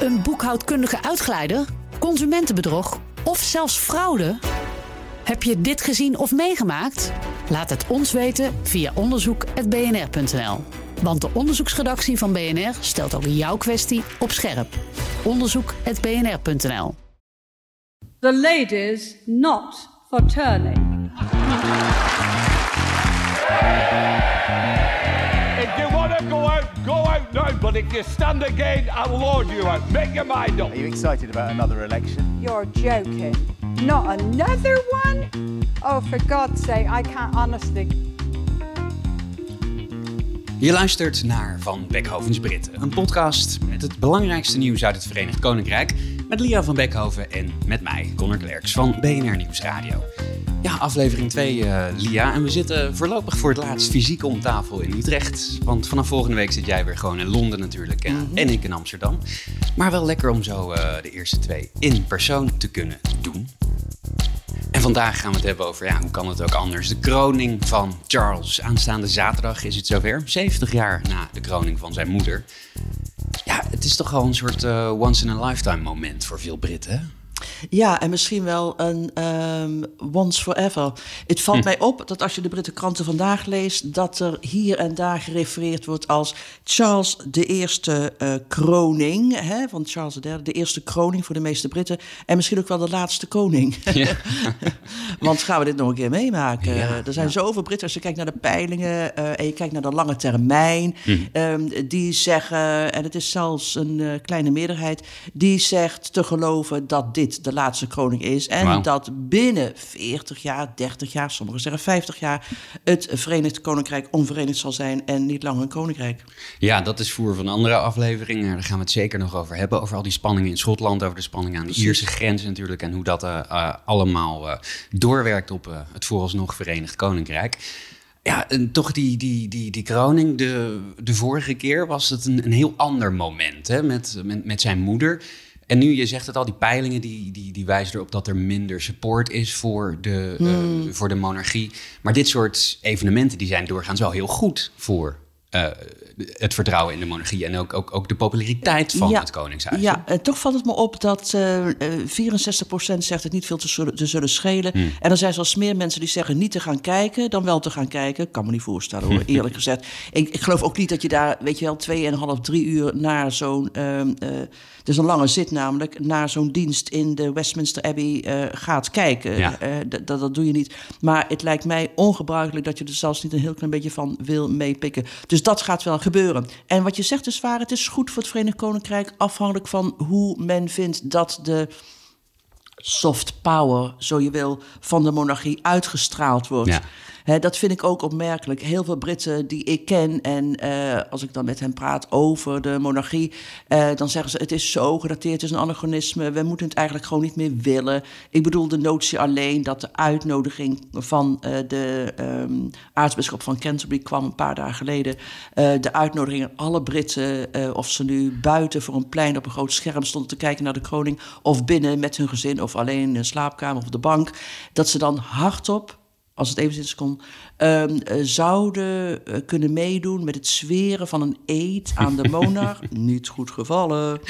Een boekhoudkundige uitglijder? Consumentenbedrog? Of zelfs fraude? Heb je dit gezien of meegemaakt? Laat het ons weten via onderzoek.bnr.nl. Want de onderzoeksredactie van BNR stelt ook jouw kwestie op scherp. Onderzoek.bnr.nl. The ladies not for turning. But if you stand again, I'll lord you out. Make your mind up. Are you excited about another election? You're joking. Not another one? Oh, for God's sake, I can't honestly. Je luistert naar Van Beckhovens Britten, een podcast met het belangrijkste nieuws uit het Verenigd Koninkrijk. Met Lia van Beckhoven en met mij, Connor Klerks van BNR Nieuwsradio. Ja, aflevering 2, uh, Lia. En we zitten voorlopig voor het laatst fysiek om tafel in Utrecht. Want vanaf volgende week zit jij weer gewoon in Londen natuurlijk. En, en ik in Amsterdam. Maar wel lekker om zo uh, de eerste twee in persoon te kunnen doen. En vandaag gaan we het hebben over, ja, hoe kan het ook anders? De kroning van Charles. Aanstaande zaterdag is het zover. 70 jaar na de kroning van zijn moeder. Ja, het is toch wel een soort uh, once-in-a-lifetime moment voor veel Britten, hè? Ja, en misschien wel een um, once forever. Het valt hm. mij op dat als je de Britse kranten vandaag leest, dat er hier en daar gerefereerd wordt als Charles de eerste uh, kroning, hè, van Charles III, de eerste kroning voor de meeste Britten. En misschien ook wel de laatste koning. Ja. Want gaan we dit nog een keer meemaken? Ja, er zijn ja. zoveel Britten, als je kijkt naar de peilingen uh, en je kijkt naar de lange termijn, hm. um, die zeggen, en het is zelfs een uh, kleine meerderheid, die zegt te geloven dat dit de laatste kroning is. En wow. dat binnen 40 jaar, 30 jaar, sommigen zeggen 50 jaar, het Verenigd Koninkrijk onverenigd zal zijn en niet langer een koninkrijk. Ja, dat is voer van andere afleveringen. Daar gaan we het zeker nog over hebben. Over al die spanningen in Schotland, over de spanningen aan de. Ierse grens natuurlijk. En hoe dat uh, uh, allemaal uh, doorwerkt op het vooralsnog Verenigd Koninkrijk. Ja, en toch die, die, die, die kroning, de, de vorige keer was het een, een heel ander moment hè, met, met, met zijn moeder. En nu, je zegt het al, die peilingen die, die, die wijzen erop dat er minder support is voor de, hmm. uh, voor de monarchie. Maar dit soort evenementen die zijn doorgaans wel heel goed voor uh, het vertrouwen in de monarchie en ook, ook, ook de populariteit van ja, het Koningshuis. Ja, en toch valt het me op dat uh, 64% zegt het niet veel te zullen, te zullen schelen. Hmm. En er zijn zelfs meer mensen die zeggen niet te gaan kijken dan wel te gaan kijken. Ik kan me niet voorstellen hoor, eerlijk gezegd. Ik, ik geloof ook niet dat je daar, weet je wel, tweeënhalf, drie uur naar zo'n... Uh, het is een lange zit namelijk, naar zo'n dienst in de Westminster Abbey uh, gaat kijken. Ja. Uh, dat, dat doe je niet. Maar het lijkt mij ongebruikelijk dat je er zelfs niet een heel klein beetje van wil meepikken. Dus dat gaat wel gebeuren. En wat je zegt is waar, het is goed voor het Verenigd Koninkrijk, afhankelijk van hoe men vindt dat de soft power, zo je wil, van de monarchie uitgestraald wordt. Ja. Dat vind ik ook opmerkelijk. Heel veel Britten die ik ken, en uh, als ik dan met hen praat over de monarchie, uh, dan zeggen ze: het is zo gedateerd, het is een anachronisme, we moeten het eigenlijk gewoon niet meer willen. Ik bedoel de notie alleen dat de uitnodiging van uh, de um, aartsbisschop van Canterbury kwam een paar dagen geleden. de uitnodiging aan alle Britten, of ze nu buiten voor een plein op een groot scherm stonden te kijken naar de kroning, of binnen met hun gezin, of alleen in een slaapkamer of op de bank, dat ze dan hardop als het evenzins kon, uh, zouden uh, kunnen meedoen met het zweren van een eed aan de monarch. niet goed gevallen.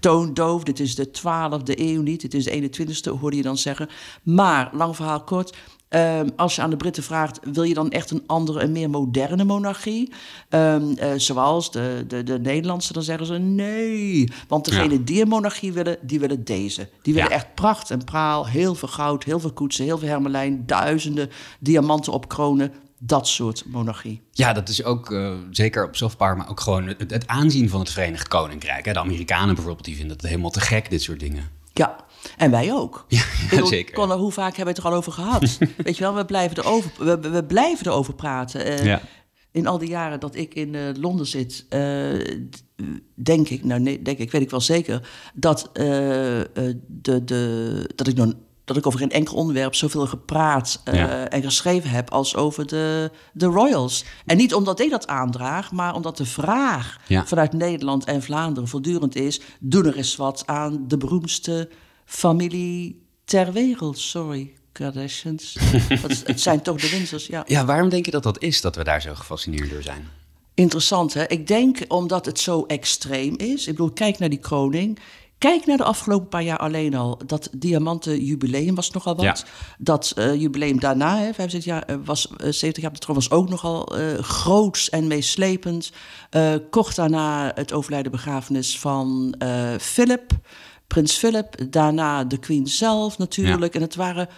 Toondoof, dit is de 12e eeuw niet, dit is de 21e, hoorde je dan zeggen. Maar, lang verhaal kort, Um, als je aan de Britten vraagt, wil je dan echt een andere, een meer moderne monarchie? Um, uh, zoals de, de, de Nederlandse, dan zeggen ze nee. Want degene ja. die een monarchie willen, die willen deze. Die willen ja. echt pracht en praal, heel veel goud, heel veel koetsen, heel veel hermelijn, duizenden diamanten op kronen. Dat soort monarchie. Ja, dat is ook uh, zeker op softpower, maar ook gewoon het, het, aanzien van het Verenigd Koninkrijk. Hè. De Amerikanen bijvoorbeeld, die vinden het helemaal te gek, dit soort dingen. Ja, en wij ook. Ja, bedoel, zeker. Connor, hoe vaak hebben we het er al over gehad? Weet je wel, we blijven erover, we, we blijven erover praten. Uh, ja. In al die jaren dat ik in uh, Londen zit, uh, denk ik, nou nee, denk ik, weet ik wel zeker, dat, de, de, dat ik nog dat ik over geen enkel onderwerp zoveel gepraat uh, ja. en geschreven heb als over de, de Royals. En niet omdat ik dat aandraag, maar omdat de vraag ja. vanuit Nederland en Vlaanderen voortdurend is: doe er eens wat aan de beroemdste familie ter wereld. Sorry, Kardashians. dat, het zijn toch de winsters, ja. Ja, waarom denk je dat dat is, dat we daar zo gefascineerd door zijn? Interessant, hè? Ik denk omdat het zo extreem is. Ik bedoel, kijk naar die kroning. Kijk naar de afgelopen paar jaar alleen al. Dat diamanten jubileum was nogal wat. Ja. Dat eh, jubileum daarna, hè, 75 jaar, eh, was, eh, 70 jaar op de troon, was ook nogal eh groots en meeslepend. Eh, kort daarna het overlijden begrafenis van eh, Philip, prins Philip. Daarna de queen zelf natuurlijk. En het waren,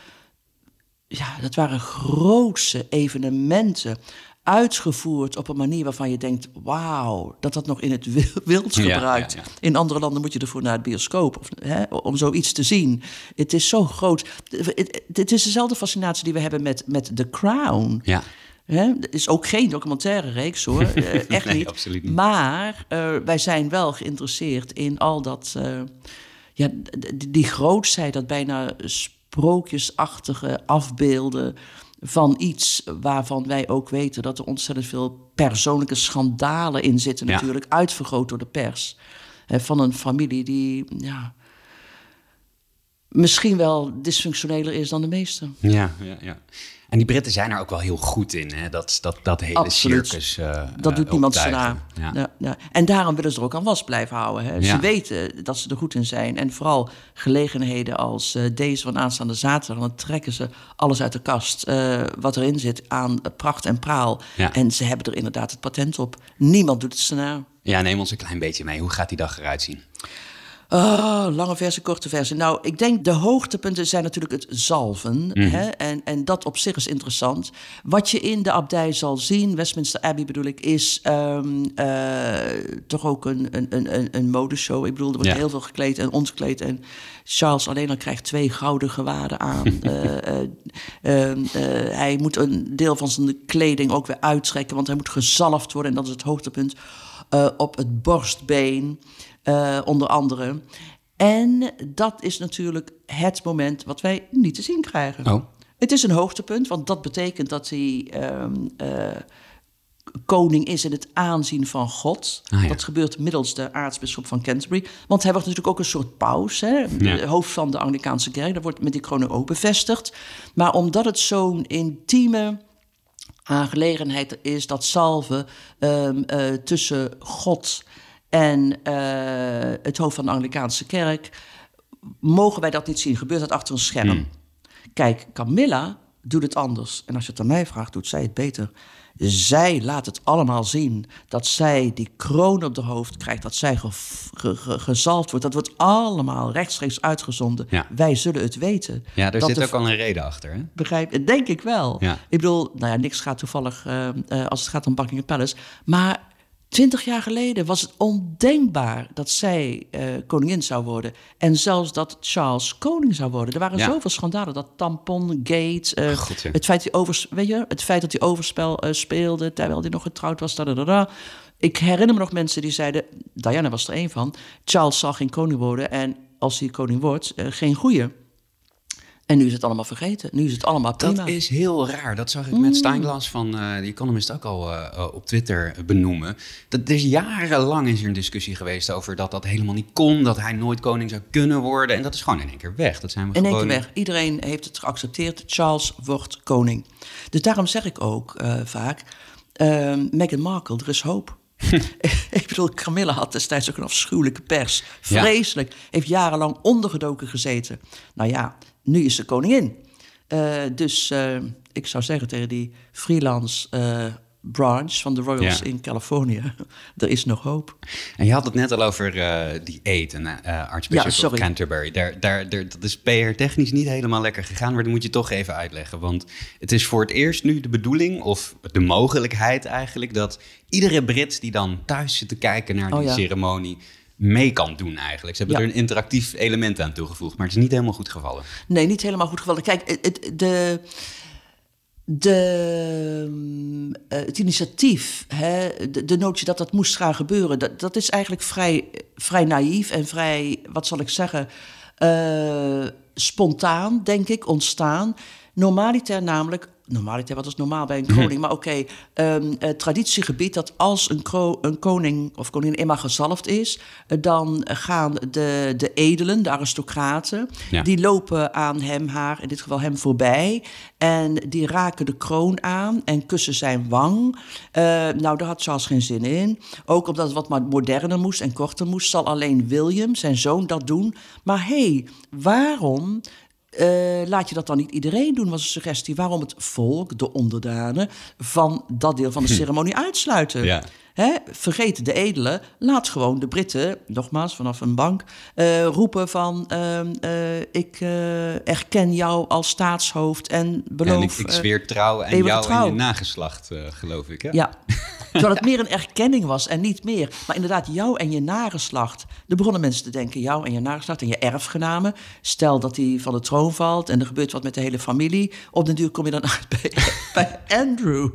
ja, dat waren grootse evenementen uitgevoerd op een manier waarvan je denkt... wauw, dat dat nog in het wil- wild gebruikt. ja, ja. In andere landen moet je ervoor naar het bioscoop of, hè, om zoiets te zien. Het is zo groot. Het, het is dezelfde fascinatie die we hebben met, met The Crown. Ja. Hè? Het is ook geen documentaire reeks hoor, Eh, echt Nee, niet. absoluut niet. Maar eh, wij zijn wel geïnteresseerd in al dat, eh, ja, die grootsheid, dat bijna sprookjesachtige afbeelden van iets waarvan wij ook weten dat er ontzettend veel persoonlijke schandalen in zitten, Ja. natuurlijk, uitvergroot door de pers. Van een familie die, ja, misschien wel dysfunctioneler is dan de meeste. Ja, ja, ja. En die Britten zijn er ook wel heel goed in, hè? Dat, dat, dat hele Absoluut. circus. eh, Dat eh, doet niemand ze optuigen. na. Ja. Ja, ja. En daarom willen ze er ook aan was blijven houden. Hè. Ze weten dat ze er goed in zijn. En vooral gelegenheden als eh, deze van aanstaande zaterdag... dan trekken ze alles uit de kast eh, wat erin zit aan pracht en praal. En ze hebben er inderdaad het patent op. Niemand doet het na. ja, neem ons een klein beetje mee. Hoe gaat die dag eruit zien? Oh, lange versie, korte versie. Nou, ik denk de hoogtepunten zijn natuurlijk het zalven. hè? En, en dat op zich is interessant. Wat je in de abdij zal zien, Westminster Abbey bedoel ik, is ehm, eh, toch ook een, een, een, een- modeshow. Ik bedoel, er wordt Ja. heel veel gekleed en ontkleed. En Charles alleen al krijgt twee gouden gewaden aan. Eh, eh, ehm, eh, hij moet een deel van zijn kleding ook weer uittrekken, want hij moet gezalfd worden. En dat is het hoogtepunt. op het borstbeen, eh, onder andere. En dat is natuurlijk het moment wat wij niet te zien krijgen. Oh. Het is een hoogtepunt, want dat betekent dat hij ehm, eh, koning is in het aanzien van God. Ah, ja. Dat gebeurt middels de aartsbisschop van Canterbury. Want hij wordt natuurlijk ook een soort paus, hè? Ja. hoofd van de Anglicaanse kerk. Dat wordt met die kroning ook bevestigd. Maar omdat het zo'n intieme aangelegenheid is dat salve ehm, eh, tussen God en eh, het hoofd van de Anglicaanse kerk, mogen wij dat niet zien. Gebeurt dat achter een scherm? Kijk, Camilla doet het anders. En als je het aan mij vraagt, doet zij het beter. Zij laat het allemaal zien. Dat zij die kroon op de hoofd krijgt. Dat zij ge, ge- ge- gezalfd wordt. Dat wordt allemaal rechtstreeks uitgezonden. Ja. Wij zullen het weten. Ja, er Dat zit de ook al een reden achter, hè? Begrijp, denk ik wel. Ja. Ik bedoel, nou ja, niks gaat toevallig eh, eh, als het gaat om Buckingham Palace. Maar twintig jaar geleden was het ondenkbaar dat zij eh, koningin zou worden. En zelfs dat Charles koning zou worden. Er waren Ja. zoveel schandalen. Dat tampon, gate, eh, God, ja. het, feit dat hij overs, weet je, het feit dat hij overspel eh, speelde terwijl hij nog getrouwd was. Da, da, da, da. Ik herinner me nog mensen die zeiden, Diana was er één van, Charles zal geen koning worden en als hij koning wordt, geen goeie. En nu is het allemaal vergeten. Nu is het allemaal prima. Dat is heel raar. Dat zag ik met Steinglas van uh, The Economist ook al uh, uh, op Twitter benoemen. Dat is jarenlang is er een discussie geweest over dat dat helemaal niet kon. Dat hij nooit koning zou kunnen worden. En dat is gewoon in één keer weg. Dat zijn we in gewoon... één keer weg. Iedereen heeft het geaccepteerd. Charles wordt koning. Dus daarom zeg ik ook vaak... Uh, Meghan Markle, er is hoop. ik bedoel, Camilla had destijds ook een afschuwelijke pers. Vreselijk. Ja. Heeft jarenlang ondergedoken gezeten. Nou ja, nu is ze koningin. Uh, dus uh, ik zou zeggen tegen die freelance uh, branch van de Royals ja. in Californië, er is nog hoop. En je had het net al over die eten, Archbishop ja, of Canterbury. Daar, daar, daar, dat is PR-technisch niet helemaal lekker gegaan, maar dat moet je toch even uitleggen. Want het is voor het eerst nu de bedoeling, of de mogelijkheid eigenlijk, dat iedere Brit die dan thuis zit te kijken naar die oh, ja. ceremonie mee kan doen eigenlijk. Ze hebben ja. er een interactief element aan toegevoegd, maar het is niet helemaal goed gevallen. Nee, niet helemaal goed gevallen. Kijk, het, de, de, uh, het initiatief, hè, de, de, notie dat dat moest gaan gebeuren, dat, dat is eigenlijk vrij, vrij naïef en vrij, wat zal ik zeggen, uh, spontaan, denk ik, ontstaan. Normaliter namelijk, normaliteit, wat is normaal bij een koning? Maar oké, ehm, traditiegebied dat als een, een koning of koningin eenmaal gezalfd is, eh, dan gaan de, de edelen, de aristocraten, Ja. die lopen aan hem, haar, in dit geval hem voorbij. En die raken de kroon aan en kussen zijn wang. Eh, nou, daar had Charles geen zin in. Ook omdat het wat maar moderner moest en korter moest, zal alleen William, zijn zoon, dat doen. Maar hé, hey, waarom eh, laat je dat dan niet iedereen doen, was een suggestie. Waarom het volk, de onderdanen, van dat deel van de ceremonie uitsluiten? Ja. Vergeet de edelen, laat gewoon de Britten, nogmaals vanaf een bank, eh, roepen van... ehm, eh, ik erken jou als staatshoofd en beloof... en ik, ik zweer trouw aan jou trouw. en je nageslacht, geloof ik. Hè? ja. Terwijl het meer een erkenning was en niet meer. Maar inderdaad, jou en je nageslacht. Er begonnen mensen te denken, jou en je nageslacht en je erfgenamen. Stel dat hij van de troon valt en er gebeurt wat met de hele familie. Op den duur kom je dan uit bij, bij Andrew.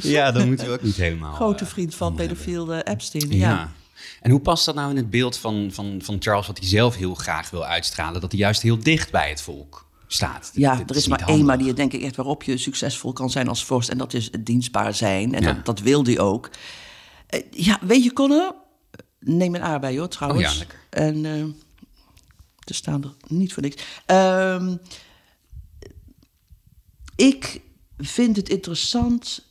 Ja, dat moeten we ook niet helemaal... Grote eh, vriend van pedofiel Epstein. Ja. Ja. En hoe past dat nou in het beeld van, van, van Charles, wat hij zelf heel graag wil uitstralen, dat hij juist heel dicht bij het volk staat? Ja, er is maar één manier, denk ik, echt waarop je succesvol kan zijn als vorst. En dat is het dienstbaar zijn. En Ja. dat, dat wil hij ook. Eh, ja, weet je, Conor? Neem een aardbei, hoor, trouwens. Oh ja. En eh er staan er niet voor niks. Ehm, ik vind het interessant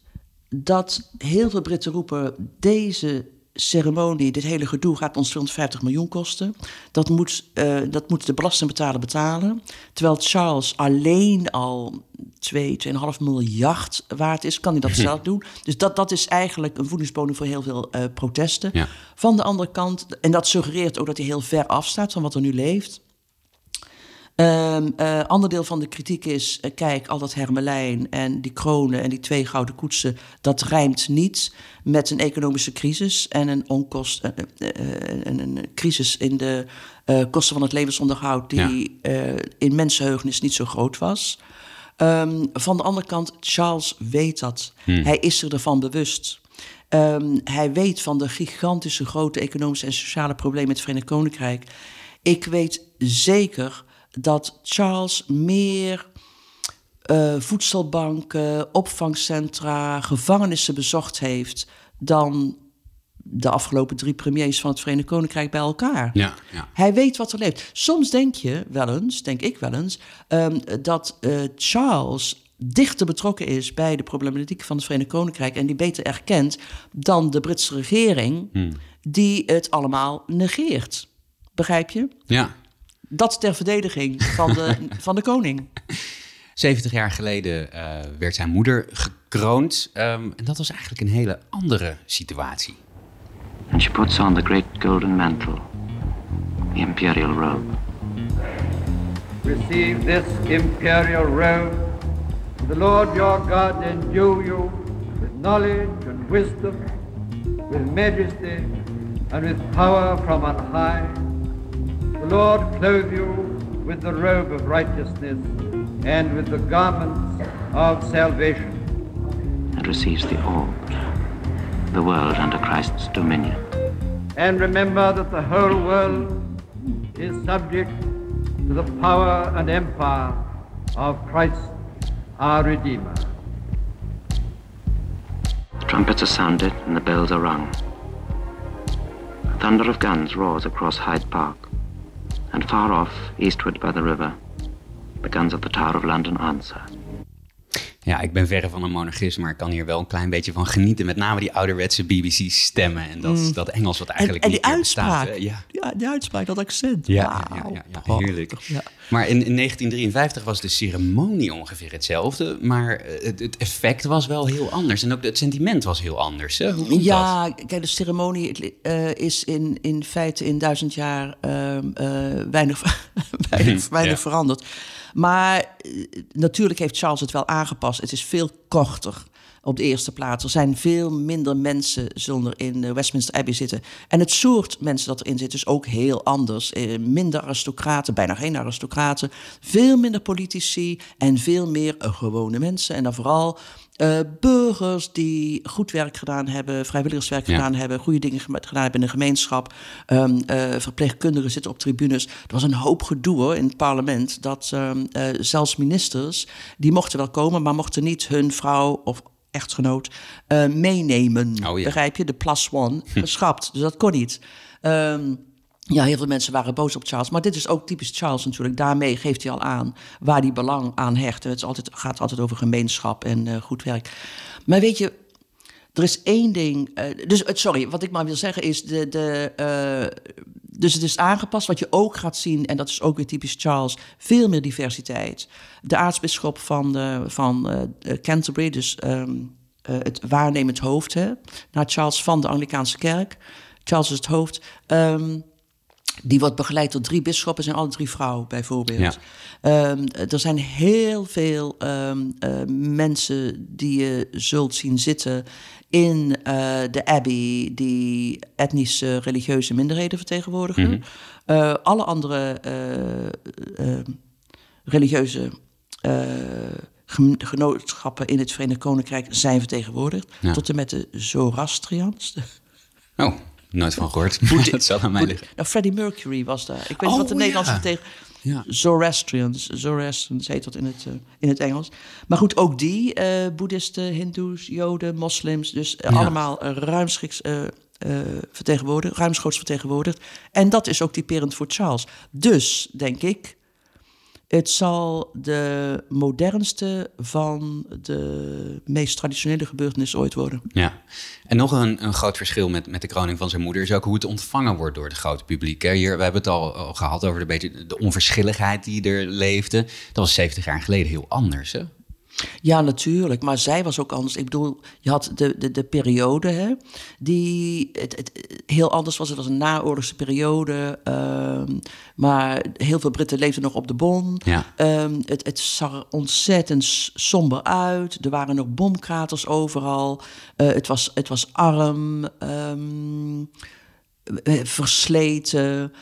dat heel veel Britten roepen... deze ceremonie, dit hele gedoe gaat ons 250 miljoen kosten. Dat moet, eh, dat moet de belastingbetaler betalen. Terwijl Charles alleen al 2, 2,5 miljard waard is, kan hij dat zelf doen. Dus dat, dat is eigenlijk een voedingsbodem voor heel veel eh, protesten. Ja. Van de andere kant, en dat suggereert ook dat hij heel ver afstaat van wat er nu leeft... Een ander deel van de kritiek is, eh, kijk, al dat hermelijn en die kronen en die twee gouden koetsen, dat rijmt niet met een economische crisis en een, onkost, eh, een, crisis in de kosten van het levensonderhoud die in mensenheugenis niet zo groot was. Ehm, van de andere kant, Charles weet dat. Hij is er ervan bewust. Ehm, hij weet van de gigantische grote economische en sociale problemen in het Verenigd Koninkrijk. Ik weet zeker dat Charles meer eh, voedselbanken, opvangcentra, gevangenissen bezocht heeft dan de afgelopen drie premiers van het Verenigd Koninkrijk bij elkaar. Ja, ja. Hij weet wat er leeft. Soms denk je wel eens, denk ik wel eens, ehm, dat eh, Charles dichter betrokken is bij de problematiek van het Verenigd Koninkrijk en die beter erkent dan de Britse regering, die het allemaal negeert. Begrijp je? ja. Dat ter verdediging van de, van de koning. 70 jaar geleden eh, werd zijn moeder gekroond. ehm, en dat was eigenlijk een hele andere situatie. and she puts on the great golden mantle, the imperial robe. Receive this imperial robe. The Lord your God endue you with knowledge and wisdom, with majesty and with power from on high. Lord clothe you with the robe of righteousness and with the garments of salvation. and receives the orb, the world under Christ's dominion. And remember that the whole world is subject to the power and empire of Christ our Redeemer. The trumpets are sounded and the bells are rung. The thunder of guns roars across Hyde Park, and far off, eastward by the river, the guns of the Tower of London answer. Ja, ik ben verre van een monarchist, maar ik kan hier wel een klein beetje van genieten. Met name die ouderwetse BBC-stemmen en dat, dat Engels wat Mm. En, eigenlijk en die niet meer bestaat, uitspraak. hè? Ja. Ja, die uitspraak, dat accent. Ja, ja, ja, ja, heerlijk. Ja. Maar in, in 1953 was de ceremonie ongeveer hetzelfde, maar eh, het, het effect was wel heel anders. En ook het sentiment was heel anders. Hè? Hoe komt dat? Ja, kijk, de ceremonie eh, is in, in feite in duizend jaar ehm, eh, weinig, weinig, weinig Ja. veranderd. Maar natuurlijk heeft Charles het wel aangepast. Het is veel korter op de eerste plaats. Er zijn veel minder mensen zullen er in eh, Westminster Abbey zitten. En het soort mensen dat erin zit is ook heel anders. Eh, minder aristocraten, bijna geen aristocraten. Veel minder politici en veel meer eh, gewone mensen. En dan vooral burgers die goed werk gedaan hebben, vrijwilligerswerk Ja. gedaan hebben, goede dingen gedaan hebben in de gemeenschap. Ehm, eh, verpleegkundigen zitten op tribunes. Er was een hoop gedoe hoor, in het parlement. Dat ehm, eh, zelfs ministers, die mochten wel komen, maar mochten niet hun vrouw of echtgenoot eh, meenemen. Oh ja. Begrijp je? De plus one geschrapt. Dus dat kon niet. Ehm, ja, heel veel mensen waren boos op Charles. Maar dit is ook typisch Charles natuurlijk. Daarmee geeft hij al aan waar hij belang aan hecht. Het is altijd, gaat altijd over gemeenschap en eh, goed werk. Maar weet je, er is één ding. eh, dus eh, sorry, wat ik maar wil zeggen is. De, de, eh, dus het is aangepast. Wat je ook gaat zien, en dat is ook weer typisch Charles, veel meer diversiteit. De aartsbisschop van, de, van Canterbury, dus eh, het waarnemend hoofd, hè, naar Charles van de Anglicaanse kerk. Charles is het hoofd. ehm, die wordt begeleid door drie bisschoppen, zijn alle drie vrouwen bijvoorbeeld. Ja. Ehm, er zijn heel veel mensen die je zult zien zitten in eh, de Abbey, die etnische religieuze minderheden vertegenwoordigen. Eh, alle andere eh, religieuze genootschappen in het Verenigd Koninkrijk zijn vertegenwoordigd. Ja. Tot en met de Zoroastrians. Oh, nooit van gehoord. dat zal aan mij liggen. Nou, Freddie Mercury was daar. Ik weet niet Oh, wat de Nederlandse ja. tegen. Ja. Zoroastrians. Zoroastrians heet dat in het, eh, in het Engels. Maar goed, ook die, eh boeddhisten, hindoes, joden, moslims. Dus eh, Ja. allemaal eh, vertegenwoordigd, ruimschoots vertegenwoordigd. En dat is ook typerend voor Charles. Dus, denk ik, het zal de modernste van de meest traditionele gebeurtenissen ooit worden. Ja, en nog een, een groot verschil met, met de kroning van zijn moeder is ook hoe het ontvangen wordt door het grote publiek. Hier, we hebben het al, al gehad over de, beetje, de onverschilligheid die er leefde. Dat was 70 jaar geleden heel anders. Hè? Ja, natuurlijk. Maar zij was ook anders. Ik bedoel, je had de, de, de periode, hè, die het, het, heel anders was. Het was een naoorlogse periode. ehm, maar heel veel Britten leefden nog op de Bon. Ja. Ehm, het, het zag er ontzettend somber uit. Er waren nog bomkraters overal. Eh, het, was, het was arm, ehm, eh, versleten.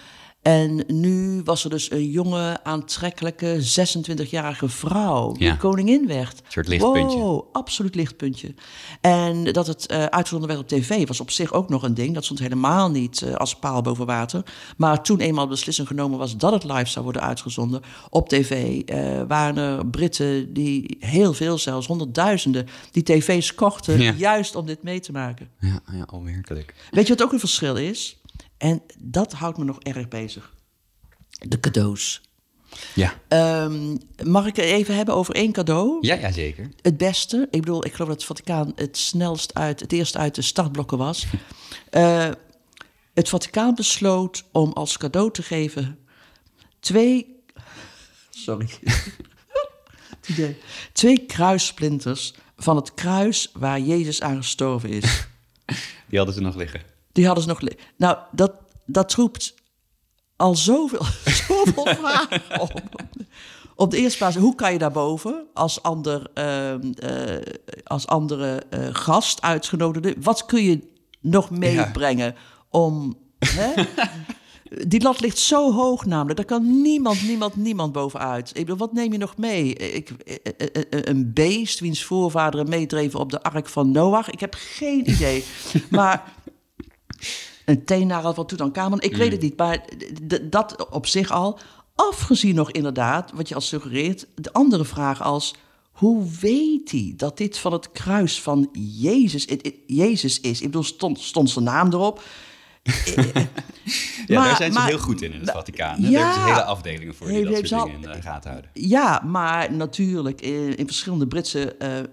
En nu was er dus een jonge, aantrekkelijke, 26-jarige vrouw die Ja. koningin werd. Een soort lichtpuntje. Wow, absoluut lichtpuntje. En dat het eh uitgezonden werd op tv was op zich ook nog een ding. Dat stond helemaal niet eh, als paal boven water. Maar toen eenmaal de beslissing genomen was dat het live zou worden uitgezonden op tv, eh, waren er Britten die heel veel zelfs, honderdduizenden, die tv's kochten Ja. juist om dit mee te maken. Ja, ja onwerkelijk. Weet je wat ook een verschil is? En dat houdt me nog erg bezig. De cadeaus. Ja, Ehm, mag ik het even hebben over één cadeau? ja, ja zeker. Het beste, ik bedoel, ik geloof dat het Vaticaan het snelst uit, het eerst uit de startblokken was. Eh, het Vaticaan besloot om als cadeau te geven twee. Sorry. Idee. Twee kruissplinters van het kruis waar Jezus aan gestorven is. Die hadden ze nog liggen. Die hadden ze nog. Nou, dat, dat roept al zoveel, zoveel vragen op. Op de eerste plaats, hoe kan je daarboven als, ander, ehm, eh, als andere eh, gast uitgenodigde, wat kun je nog meebrengen om. Hè? Die lat ligt zo hoog namelijk, daar kan niemand, niemand, niemand bovenuit. Ik bedoel, wat neem je nog mee? Ik, eh, een beest wiens voorvaderen meedreven op de ark van Noach? Ik heb geen idee. maar een teennagel van Tutankhamon. Ik weet het niet, maar dat op zich al. Afgezien nog inderdaad, wat je al suggereert, de andere vraag als... Hoe weet hij dat dit van het kruis van Jezus, Jezus is? Ik bedoel, stond, stond zijn naam erop? Ja, Maar- daar zijn ze maar- heel goed in, in het Vaticaan. Ja. Daar hebben ze hele afdelingen voor die dat soort dingen in de gaten houden. Ja, maar natuurlijk, in, in verschillende Britse eh, eh,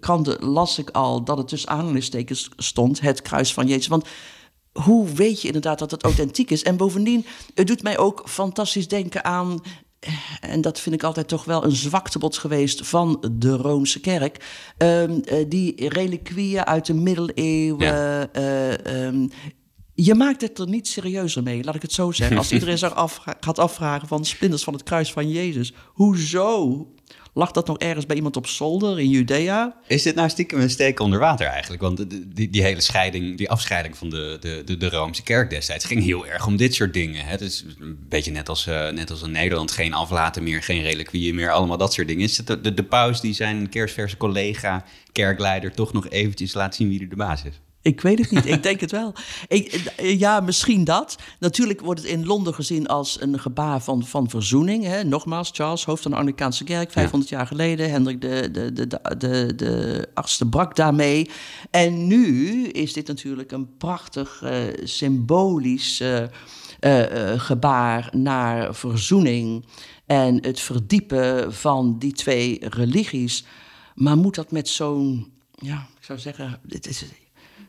kranten las ik al dat het tussen aanhalingstekens stond, het kruis van Jezus. Want hoe weet je inderdaad dat het authentiek is? En bovendien, het doet mij ook fantastisch denken aan. eh, En dat vind ik altijd toch wel een zwaktebod geweest van de Roomse kerk. Ehm, eh, die reliquieën uit de middeleeuwen. Ja. eh, ehm, je maakt het er niet serieuzer mee, laat ik het zo zeggen. Als iedereen zich af, gaat afvragen van splinters van het kruis van Jezus. Hoezo? Lag dat nog ergens bij iemand op zolder in Judea? Is dit nou stiekem een steek onder water eigenlijk? Want die, die hele scheiding, die afscheiding van de, de, de, de Roomse kerk destijds ging heel erg om dit soort dingen. Hè? Het is een beetje net als, eh, net als in Nederland. Geen aflaten meer, geen reliquieën meer, allemaal dat soort dingen. Is het de, de, de paus die zijn kerstverse collega, kerkleider, toch nog eventjes laat zien wie er de baas is? Ik weet het niet, ik denk het wel. Ik, ja, misschien dat. Natuurlijk wordt het in Londen gezien als een gebaar van, van verzoening. Hè. Nogmaals, Charles, hoofd van de Anglicaanse kerk, 500 jaar geleden. Hendrik de, de, de, de, de, de achtste brak daarmee. En nu is dit natuurlijk een prachtig eh, symbolisch eh, eh, gebaar naar verzoening. En het verdiepen van die twee religies. Maar moet dat met zo'n, ja, ik zou zeggen, dit is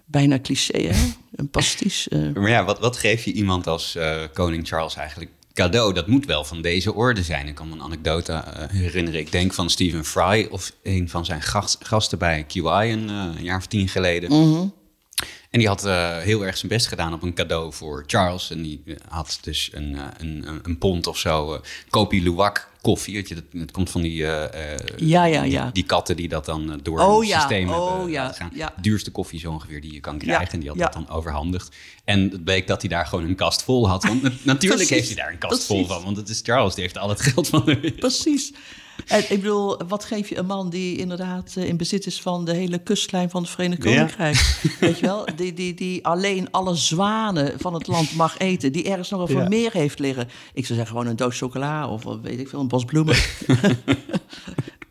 bijna cliché, hè? Een pastiche. eh. Maar ja, wat, wat geef je iemand als eh, koning Charles eigenlijk cadeau? Dat moet wel van deze orde zijn. Ik kan me een anekdote eh, herinneren. Ik denk van Stephen Fry of een van zijn gast- gasten bij QI een, een jaar of tien geleden. En die had heel erg zijn best gedaan op een cadeau voor Charles. En die had dus een, een, een, een pond of zo uh, Kopi Luwak koffie. Dat, komt van die, eh, eh, Ja, ja, die, katten die dat dan eh, door Oh een ja, systeem oh hebben ja, laten gaan. ja. Duurste koffie zo ongeveer die je kan krijgen. En die had dat dan overhandigd. En het bleek dat hij daar gewoon een kast vol had. Want na- natuurlijk heeft hij daar een kast vol van. Want het is Charles, die heeft al het geld van de wereld. Precies. En ik bedoel, wat geef je een man die inderdaad eh, in bezit is van de hele kustlijn van het Verenigd Ja. Koninkrijk? Weet je wel? Die, die, die alleen alle zwanen van het land mag eten. Die ergens nog een Ja. vermeer heeft liggen. Ik zou zeggen gewoon een doos chocola of weet ik veel, een bos bloemen.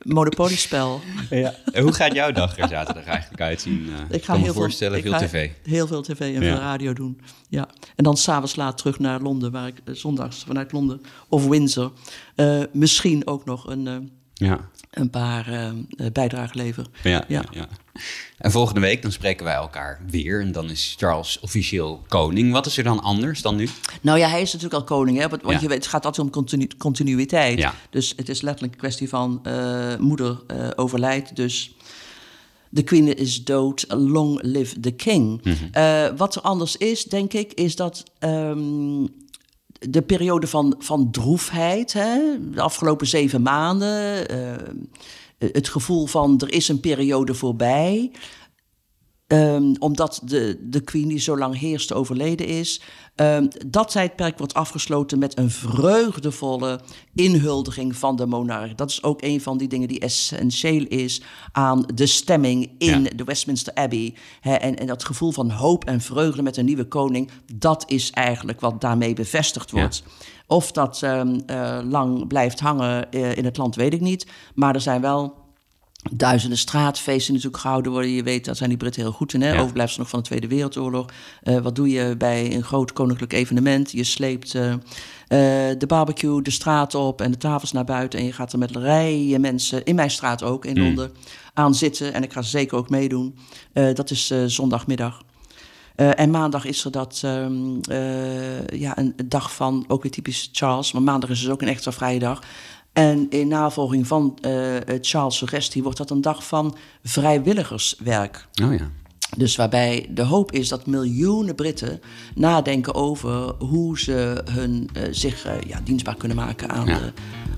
Monopoliespel. Ja. En hoe gaat jouw dag er zaterdag eigenlijk uitzien? Eh, Ik ga kan me heel voorstellen, veel, tv. Heel veel tv en Ja. veel radio doen. Ja. En dan s'avonds laat terug naar Londen, waar ik eh, zondags vanuit Londen of Windsor eh, misschien ook nog een, eh, Ja. Een paar eh, bijdragen lever. Ja, ja. Ja. En volgende week dan spreken wij elkaar weer. En dan is Charles officieel koning. Wat is er dan anders dan nu? Nou ja, hij is natuurlijk al koning, hè? Want, Ja. je weet, het gaat altijd om continu- continuïteit. Ja. Dus het is letterlijk een kwestie van eh, moeder overlijdt, dus de queen is dood, long live the king. Mhm. Wat er anders is, denk ik, is dat ehm, de periode van, van droefheid, hè, de afgelopen zeven maanden, eh, het gevoel van er is een periode voorbij. Ehm, omdat de, de queen die zo lang heerste overleden is. ehm, dat tijdperk wordt afgesloten met een vreugdevolle inhuldiging van de monarch. Dat is ook een van die dingen die essentieel is aan de stemming in Ja. de Westminster Abbey. En, en dat gevoel van hoop en vreugde met een nieuwe koning, dat is eigenlijk wat daarmee bevestigd wordt. Of dat ehm, eh, lang blijft hangen eh, in het land, weet ik niet. Maar er zijn wel duizenden straatfeesten natuurlijk gehouden worden. Je weet, dat zijn die Britten heel goed in. Hè? Ja. Overblijfsel nog van de Tweede Wereldoorlog. Eh, wat doe je bij een groot koninklijk evenement? Je sleept eh, eh, de barbecue de straat op en de tafels naar buiten. En je gaat er met rijen mensen, in mijn straat ook, in Londen, aan zitten. En ik ga zeker ook meedoen. Dat is zondagmiddag. En maandag is er dat, ehm, eh, ja, een dag van, ook weer typisch Charles, maar maandag is dus ook een extra vrije dag. En in navolging van eh, Charles' suggestie wordt dat een dag van vrijwilligerswerk. Oh ja. Dus waarbij de hoop is dat miljoenen Britten nadenken over hoe ze hun, eh, zich eh, ja, dienstbaar kunnen maken aan, Ja. de,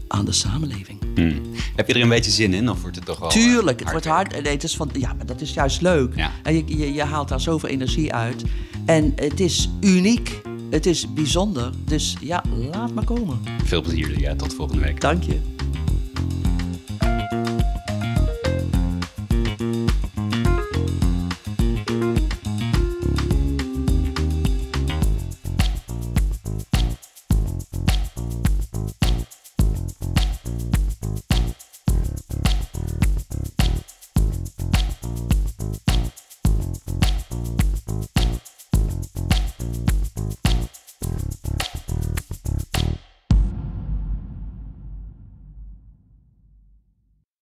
aan de samenleving. Hm. Heb je er een beetje zin in? Of wordt het toch wel... Tuurlijk, het wordt hard. Nee, het is van, ja, maar dat is juist leuk. Ja. En je, je, je haalt daar zoveel energie uit. En het is uniek. Het is bijzonder. Dus ja, laat maar komen. Veel plezier, ja. Tot volgende week. Dank je.